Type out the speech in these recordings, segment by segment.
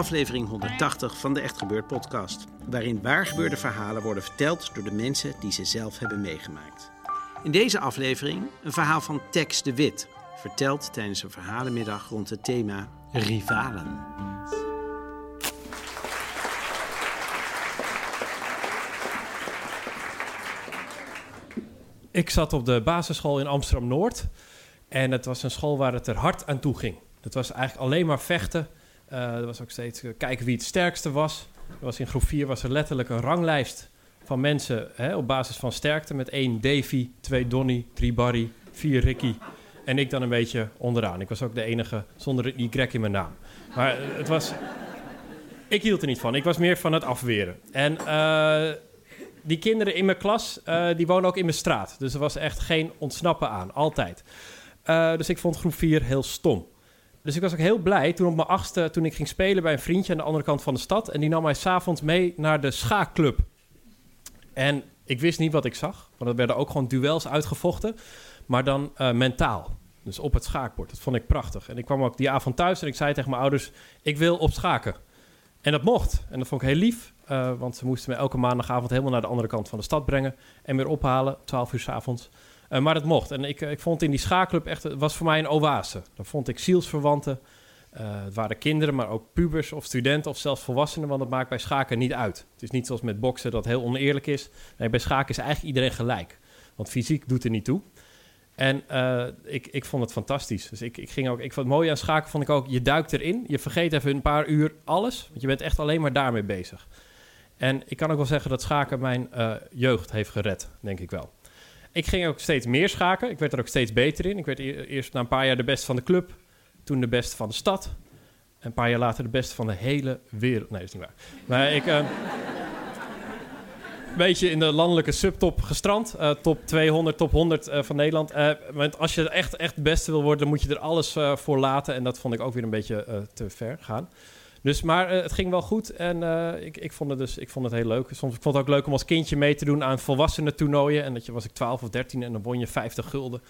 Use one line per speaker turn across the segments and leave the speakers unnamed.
Aflevering 180 van de Echt Gebeurd podcast, waarin waargebeurde verhalen worden verteld door de mensen die ze zelf hebben meegemaakt. In deze aflevering een verhaal van Tex de Wit, verteld tijdens een verhalenmiddag rond het thema rivalen.
Ik zat op de basisschool in Amsterdam Noord en het was een school waar het er hard aan toe ging. Het was eigenlijk alleen maar vechten er was ook steeds uh, kijken wie het sterkste was. Er was in groep 4 was er letterlijk een ranglijst van mensen hè, op basis van sterkte. Met één Davy, twee Donny, drie Barry, vier Ricky. En ik dan een beetje onderaan. Ik was ook de enige zonder een Y in mijn naam. Maar uh, het was... Ik hield er niet van. Ik was meer van het afweren. En die kinderen in mijn klas, die wonen ook in mijn straat. Dus er was echt geen ontsnappen aan. Altijd. dus ik vond groep 4 heel stom. Dus ik was ook heel blij toen op mijn achtste, toen ik ging spelen bij een vriendje aan de andere kant van de stad. En die nam mij s'avonds mee naar de schaakclub. En ik wist niet wat ik zag, want er werden ook gewoon duels uitgevochten. Maar dan uh, mentaal. Dus op het schaakbord. Dat vond ik prachtig. En ik kwam ook die avond thuis en ik zei tegen mijn ouders: Ik wil op schaken. En dat mocht. En dat vond ik heel lief. Uh, want ze moesten me elke maandagavond helemaal naar de andere kant van de stad brengen. En weer ophalen, 12 uur s avonds. Uh, maar dat mocht. En ik, ik vond in die schaakclub echt, het was voor mij een oase. Dan vond ik zielsverwanten. Uh, het waren kinderen, maar ook pubers of studenten of zelfs volwassenen, want dat maakt bij schaken niet uit. Het is niet zoals met boksen dat heel oneerlijk is. Nee, bij schaken is eigenlijk iedereen gelijk. Want fysiek doet er niet toe. En ik, ik vond het fantastisch. Dus ik, ik ging ook, ik vond het mooie aan schaken vond ik ook, je duikt erin. Je vergeet even een paar uur alles, want je bent echt alleen maar daarmee bezig. En ik kan ook wel zeggen dat schaken mijn jeugd heeft gered, denk ik wel. Ik ging ook steeds meer schaken. Ik werd er ook steeds beter in. Ik werd e-, eerst na een paar jaar de beste van de club. Toen de beste van de stad. En een paar jaar later de beste van de hele wereld. Nee, dat is niet waar. Maar ik... Uh, een beetje in de landelijke subtop gestrand. Uh, top 200, top 100 uh, van Nederland. Want als je echt, echt de beste wil worden, dan moet je er alles voor laten. En dat vond ik ook weer een beetje te ver gaan. Dus, maar uh, het ging wel goed en uh, ik, ik, vond het dus, ik vond het heel leuk. Soms ik vond het ook leuk om als kindje mee te doen aan volwassenen toernooien. En dat je, was ik 12 of 13 en dan won je 50 gulden.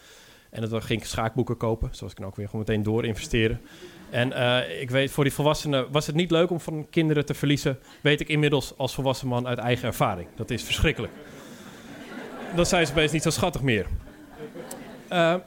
En dan ging ik schaakboeken kopen, zoals ik dan ook weer gewoon meteen door investeren. En uh, ik weet, voor die volwassenen was het niet leuk om van kinderen te verliezen. Weet ik inmiddels als volwassen man uit eigen ervaring. Dat is verschrikkelijk. Dan zijn ze opeens niet zo schattig meer.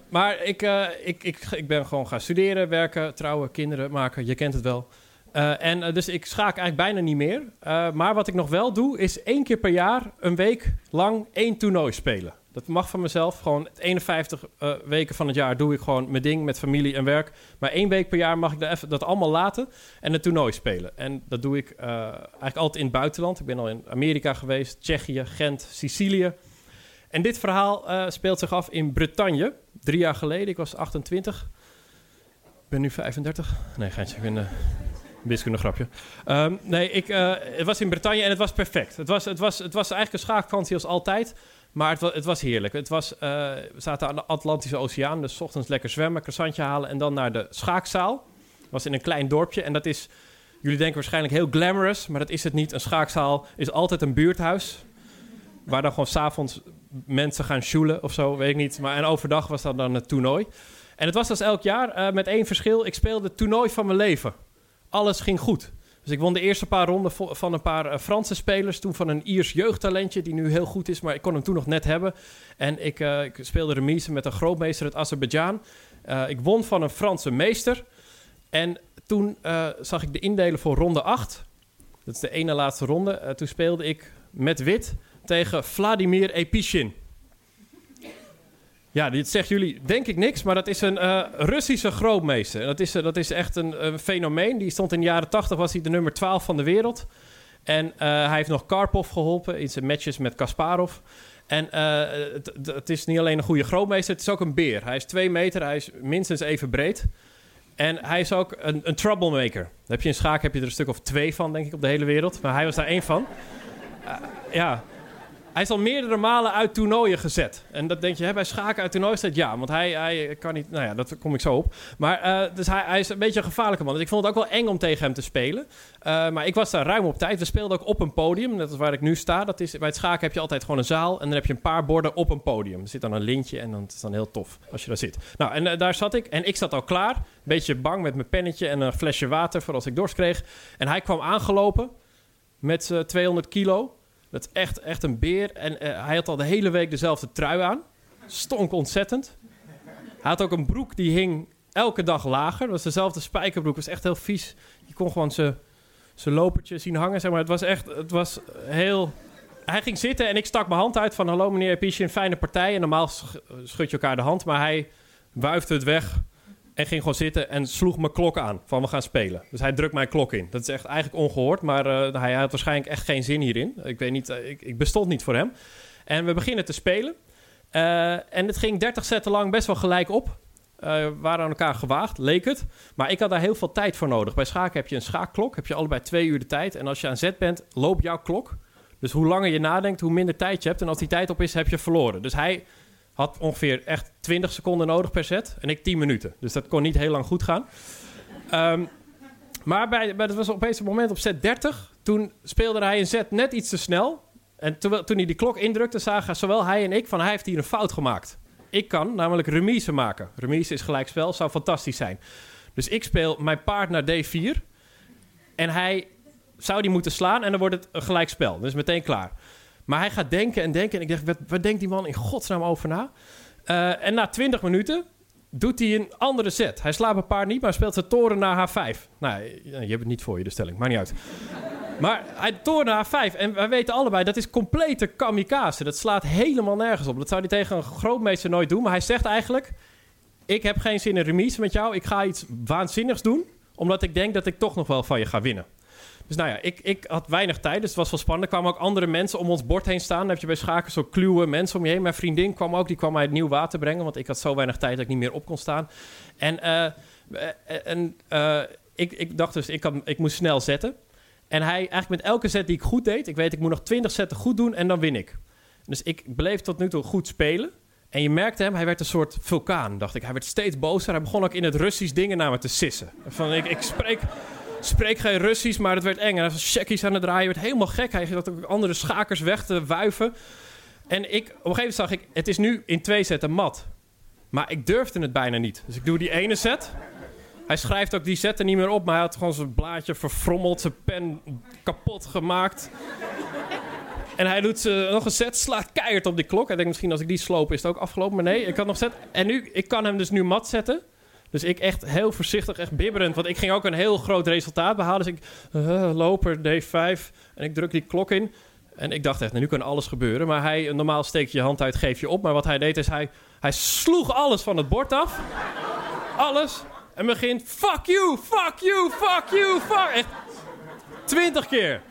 Maar ik, ik, ik, ik ben gewoon gaan studeren, werken, trouwen, kinderen maken. Je kent het wel. Uh, en uh, dus ik schaak eigenlijk bijna niet meer. Uh, maar wat ik nog wel doe, is één keer per jaar een week lang één toernooi spelen. Dat mag van mezelf. Gewoon 51 weken van het jaar doe ik gewoon mijn ding met familie en werk. Maar één week per jaar mag ik dat, dat allemaal laten en een toernooi spelen. En dat doe ik eigenlijk altijd in het buitenland. Ik ben al in Amerika geweest, Tsjechië, Gent, Sicilië. En dit verhaal speelt zich af in Bretagne. Drie jaar geleden, ik was 28. Ik ben nu 35. Nee, geintje, ik ben wiskunde grapje. Um, nee, ik, uh, het was in Bretagne en het was perfect. Het was, het was, het was eigenlijk een schaakvakantie als altijd. Maar het was, het was heerlijk. Het was, uh, we zaten aan de Atlantische Oceaan. Dus ochtends lekker zwemmen, croissantje halen en dan naar de schaakzaal. Het was in een klein dorpje en dat is... Jullie denken waarschijnlijk heel glamorous, maar dat is het niet. Een schaakzaal is altijd een buurthuis. Waar dan gewoon s'avonds mensen gaan shoelen of zo, weet ik niet. Maar en overdag was dat dan het toernooi. En het was dus elk jaar uh, met één verschil. Ik speelde het toernooi van mijn leven alles ging goed. Dus ik won de eerste paar ronden van een paar uh, Franse spelers. Toen van een Iers jeugdtalentje, die nu heel goed is, maar ik kon hem toen nog net hebben. En ik, uh, ik speelde remise met een grootmeester uit Azerbeidzjan. Uh, ik won van een Franse meester. En toen zag ik de indelen voor ronde 8. Dat is de ene laatste ronde. toen speelde ik met wit tegen Vladimir Epishin. Ja, dit zegt jullie denk ik niks, maar dat is een uh, Russische grootmeester. Dat is, dat is echt een, een, fenomeen. Die stond in de jaren 80, was hij de nummer 12 van de wereld. En uh, hij heeft nog Karpov geholpen in zijn matches met Kasparov. En het, het, is niet alleen een goede grootmeester, het is ook een beer. Hij is twee meter, hij is minstens even breed. En hij is ook een, een troublemaker. heb je in schaak heb je er een stuk of twee van, denk ik, op de hele wereld. Maar hij was daar één van. Ja, hij is al meerdere malen uit toernooien gezet. En dat denk je, hè, bij schaken uit toernooien staat ja. Want hij, hij kan niet, nou ja, dat kom ik zo op. Maar uh, dus hij, hij, is een beetje een gevaarlijke man. Dus ik vond het ook wel eng om tegen hem te spelen. Uh, maar ik was daar ruim op tijd. We speelden ook op een podium. Net als waar ik nu sta. Dat is, bij het schaken heb je altijd gewoon een zaal. En dan heb je een paar borden op een podium. Er zit dan een lintje en dan is dan heel tof als je daar zit. Nou, en uh, daar zat ik. En ik zat al klaar. Een beetje bang met mijn pennetje en een flesje water voor als ik dorst kreeg. En hij kwam aangelopen met 200 kilo. Dat is echt, echt een beer. En uh, hij had al de hele week dezelfde trui aan. Stonk ontzettend. Hij had ook een broek die hing elke dag lager. Dat was dezelfde spijkerbroek. Dat was echt heel vies. Je kon gewoon zijn lopertje zien hangen. Zeg maar. Het was echt het was heel... Hij ging zitten en ik stak mijn hand uit van... Hallo meneer Piesje, een fijne partij. En normaal schud je elkaar de hand. Maar hij wuifde het weg en ging gewoon zitten en sloeg mijn klok aan van we gaan spelen. Dus hij drukt mijn klok in. Dat is echt eigenlijk ongehoord, maar uh, hij had waarschijnlijk echt geen zin hierin. Ik weet niet, uh, ik, ik, bestond niet voor hem. En we beginnen te spelen. Uh, en het ging 30 zetten lang best wel gelijk op. we waren aan elkaar gewaagd, leek het. Maar ik had daar heel veel tijd voor nodig. Bij schaken heb je een schaakklok, heb je allebei twee uur de tijd. En als je aan zet bent, loopt jouw klok. Dus hoe langer je nadenkt, hoe minder tijd je hebt. En als die tijd op is, heb je verloren. Dus hij had ongeveer echt 20 seconden nodig per set. En ik 10 minuten. Dus dat kon niet heel lang goed gaan. Um, maar bij, bij, dat was opeens een moment op set 30. Toen speelde hij een set net iets te snel. En toen, toen hij die klok indrukte, zagen zowel hij en ik van hij heeft hier een fout gemaakt. Ik kan namelijk remise maken. Remise is gelijkspel, zou fantastisch zijn. Dus ik speel mijn paard naar D4. En hij zou die moeten slaan en dan wordt het een gelijkspel. Dus meteen klaar. Maar hij gaat denken en denken. En ik dacht, wat, denkt die man in godsnaam over na? Uh, en na 20 minuten doet hij een andere set. Hij slaat een paar niet, maar speelt zijn toren naar H5. Nou, je hebt het niet voor je, de stelling. Maakt niet uit. Maar hij toren naar H5. En wij weten allebei, dat is complete kamikaze. Dat slaat helemaal nergens op. Dat zou hij tegen een grootmeester nooit doen. Maar hij zegt eigenlijk... Ik heb geen zin in remise met jou. Ik ga iets waanzinnigs doen. Omdat ik denk dat ik toch nog wel van je ga winnen. Dus nou ja, ik, ik had weinig tijd, dus het was wel spannend. Er kwamen ook andere mensen om ons bord heen staan. Dan heb je bij schaken zo kluwe mensen om je heen. Mijn vriendin kwam ook, die kwam mij het nieuw water brengen... want ik had zo weinig tijd dat ik niet meer op kon staan. En, uh, en uh, ik, ik dacht dus, ik, kan, ik moest snel zetten. En hij, eigenlijk met elke set die ik goed deed... ik weet, ik moet nog 20 zetten goed doen en dan win ik. Dus ik bleef tot nu toe goed spelen... En je merkte hem, hij werd een soort vulkaan, dacht ik. Hij werd steeds bozer. Hij begon ook in het Russisch dingen naar me te sissen. Van, ik, ik spreek spreek geen Russisch, maar het werd eng. En hij was checkies aan het draaien, werd helemaal gek. Hij ging ook andere schakers weg te wuiven. En ik, op een gegeven moment zag ik, het is nu in twee zetten mat. Maar ik durfde het bijna niet. Dus ik doe die ene set. Hij schrijft ook die zetten niet meer op, maar hij had gewoon zijn blaadje verfrommeld, zijn pen kapot gemaakt. En hij doet uh, nog een set, slaat keihard op die klok. Hij denkt misschien als ik die sloop is het ook afgelopen. Maar nee, ik had nog set. En nu, ik kan hem dus nu mat zetten. Dus ik echt heel voorzichtig, echt bibberend. Want ik ging ook een heel groot resultaat behalen. Dus ik, uh, loper, D5. En ik druk die klok in. En ik dacht echt, nou, nu kan alles gebeuren. Maar hij, normaal steek je je hand uit, geef je op. Maar wat hij deed is, hij, hij sloeg alles van het bord af. alles. En begint, fuck you, fuck you, fuck you, fuck. Echt twintig keer.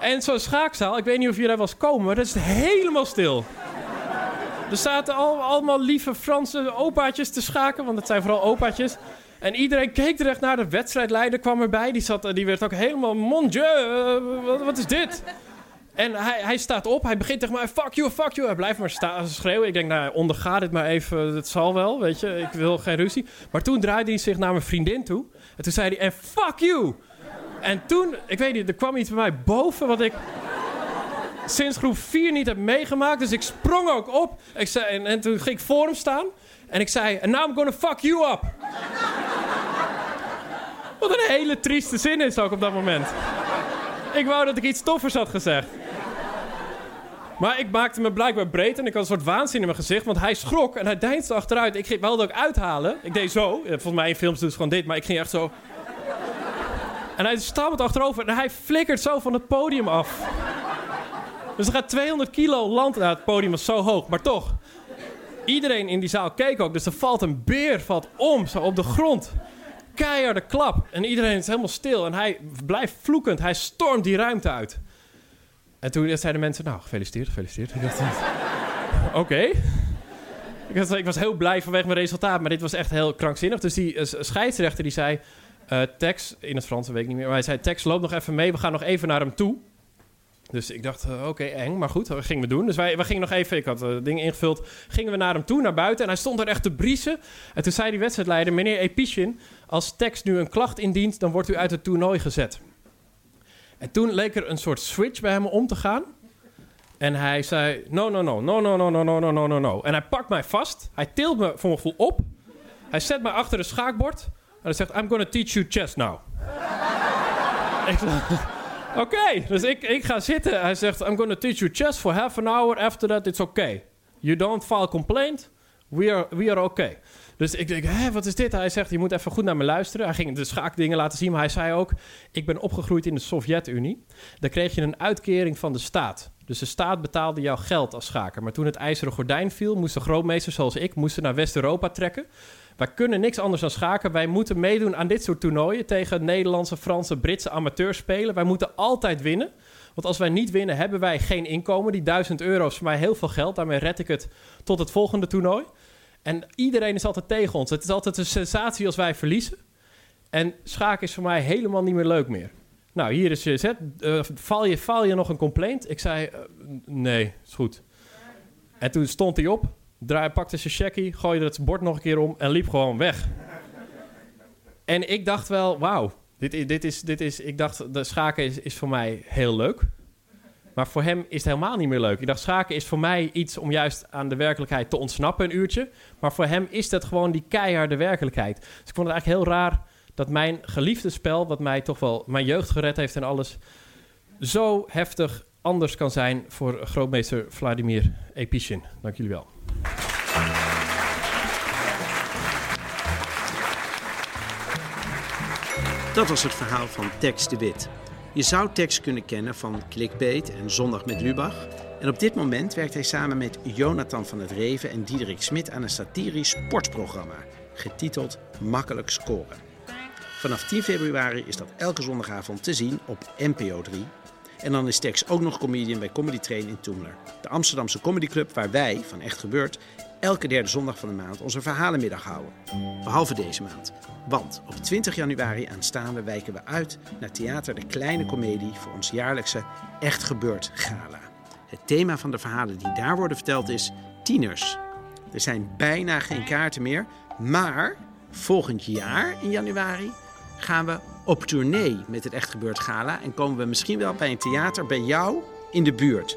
En zo'n schaakzaal, ik weet niet of jullie daar eens komen, maar dat is helemaal stil. Er zaten al, allemaal lieve Franse opaatjes te schaken, want het zijn vooral opaatjes. En iedereen keek er echt naar. De wedstrijdleider kwam erbij. Die, zat, die werd ook helemaal... Mon dieu, uh, wat, is dit? En hij, hij staat op. Hij begint tegen mij... Fuck you, fuck you. Hij blijft maar schreeuwen. Ik denk, nou, onderga dit maar even. Het zal wel, weet je. Ik wil geen ruzie. Maar toen draaide hij zich naar mijn vriendin toe. En toen zei hij... En fuck you! En toen... Ik weet niet, er kwam iets bij mij boven wat ik sinds groep 4 niet heb meegemaakt. Dus ik sprong ook op. Ik zei, en, en, toen ging ik voor hem staan. En ik zei, and now I'm gonna fuck you up. Wat een hele trieste zin is ook op dat moment. Ik wou dat ik iets toffers had gezegd. Maar ik maakte me blijkbaar breed en ik had een soort waanzin in mijn gezicht. Want hij schrok en hij deinsde achteruit. Ik wilde ook uithalen. Ik deed zo. Volgens mij in films het gewoon dit. Maar ik ging echt zo... En hij stamt achterover en hij flikkert zo van het podium af. Dus er gaat 200 kilo land. Nou, het podium was zo hoog, maar toch. Iedereen in die zaal keek ook. Dus er valt een beer valt om, zo op de grond. Keiharde klap. En iedereen is helemaal stil. En hij blijft vloekend. Hij stormt die ruimte uit. En toen zeiden mensen, nou, gefeliciteerd, gefeliciteerd. Ik dacht, oké. Ik, was- ik was heel blij vanwege mijn resultaat, maar dit was echt heel krankzinnig. Dus die eh, scheidsrechter die zei, eh, Tex, in het Frans weet ik niet meer, maar hij zei, Tex, loop nog even mee, we gaan nog even naar hem toe. Dus ik dacht, eh, oké, eng, maar goed, dat gingen we doen. Dus wij, wij gingen nog even, ik had uh, dingen ingevuld, gingen we naar hem toe, naar buiten. En hij stond er echt te briezen. En toen zei die wedstrijdleider, meneer Epishin, als Tex nu een klacht indient, dan wordt u uit het toernooi gezet. En toen leek er een soort switch bij hem om te gaan. En hij zei, no, no, no, no, no, no, no, no, no, no, no. En hij pakt mij vast. Hij tilt me voor mijn gevoel op. Hij zet mij achter een schaakbord. En hij zegt, I'm gonna teach you chess now. Ik Oké, dus ik, ik ga zitten. Hij zegt, I'm gonna teach you chess for half an hour. After that, it's okay. You don't file complaint. We are, we are okay. Dus ik denk, hé, wat is dit? Hij zegt, je moet even goed naar me luisteren. Hij ging de schaakdingen laten zien, maar hij zei ook... ik ben opgegroeid in de Sovjet-Unie. Daar kreeg je een uitkering van de staat. Dus de staat betaalde jouw geld als schaker. Maar toen het ijzeren gordijn viel... moesten grootmeesters zoals ik moesten naar West-Europa trekken. Wij kunnen niks anders dan schaken. Wij moeten meedoen aan dit soort toernooien... tegen Nederlandse, Franse, Britse amateurs spelen. Wij moeten altijd winnen. Want als wij niet winnen, hebben wij geen inkomen. Die 1000 euro is voor mij heel veel geld. Daarmee red ik het tot het volgende toernooi. En iedereen is altijd tegen ons. Het is altijd een sensatie als wij verliezen. En schaken is voor mij helemaal niet meer leuk meer. Nou, hier is je zet. Uh, val, je, val je nog een complaint? Ik zei, uh, nee, is goed. En toen stond hij op, draai, pakte zijn checkie, gooide het bord nog een keer om en liep gewoon weg. En ik dacht wel, wauw, dit, dit, is, dit is, ik dacht, de schaken is, is voor mij heel leuk. Maar voor hem is het helemaal niet meer leuk. Ik dacht, schaken is voor mij iets om juist aan de werkelijkheid te ontsnappen, een uurtje. Maar voor hem is dat gewoon die keiharde werkelijkheid. Dus ik vond het eigenlijk heel raar dat mijn geliefde spel, wat mij toch wel mijn jeugd gered heeft en alles, zo heftig anders kan zijn voor grootmeester Vladimir Epishin. Dank jullie wel.
Dat was het verhaal van Tex de Wit. Je zou Tex kunnen kennen van Clickbait en Zondag met Lubach. En op dit moment werkt hij samen met Jonathan van het Reven en Diederik Smit aan een satirisch sportprogramma, getiteld Makkelijk Scoren. Vanaf 10 februari is dat elke zondagavond te zien op NPO 3. En dan is Tex ook nog comedian bij Comedy Train in Toemler. De Amsterdamse comedyclub waar wij, van Echt Gebeurd, elke derde zondag van de maand onze verhalenmiddag houden. Behalve deze maand. Want op 20 januari aanstaande wijken we uit naar Theater de Kleine Comedie voor ons jaarlijkse Echt Gebeurd Gala. Het thema van de verhalen die daar worden verteld is tieners. Er zijn bijna geen kaarten meer, maar volgend jaar in januari gaan we op tournee met het Echt Gebeurd Gala en komen we misschien wel bij een theater bij jou in de buurt.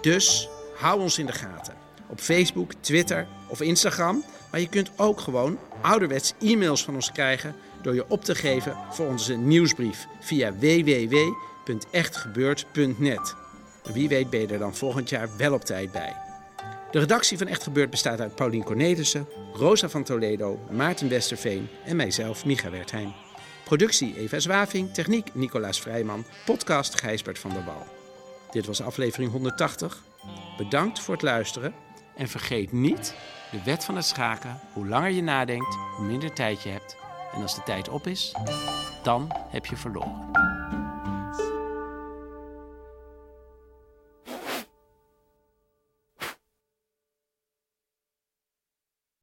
Dus hou ons in de gaten. Op Facebook, Twitter of Instagram. Maar je kunt ook gewoon ouderwets e-mails van ons krijgen door je op te geven voor onze nieuwsbrief via www.echtgebeurd.net. Wie weet ben je er dan volgend jaar wel op tijd bij. De redactie van Echt Gebeurd bestaat uit Paulien Cornelissen, Rosa van Toledo, Maarten Westerveen en mijzelf, Micha Wertheim. Productie Eva Zwaving, techniek Nicolaas Vrijman, podcast Gijsbert van der Wal. Dit was aflevering 180. Bedankt voor het luisteren en vergeet niet de wet van het schaken. Hoe langer je nadenkt, hoe minder tijd je hebt. En als de tijd op is, dan heb je verloren.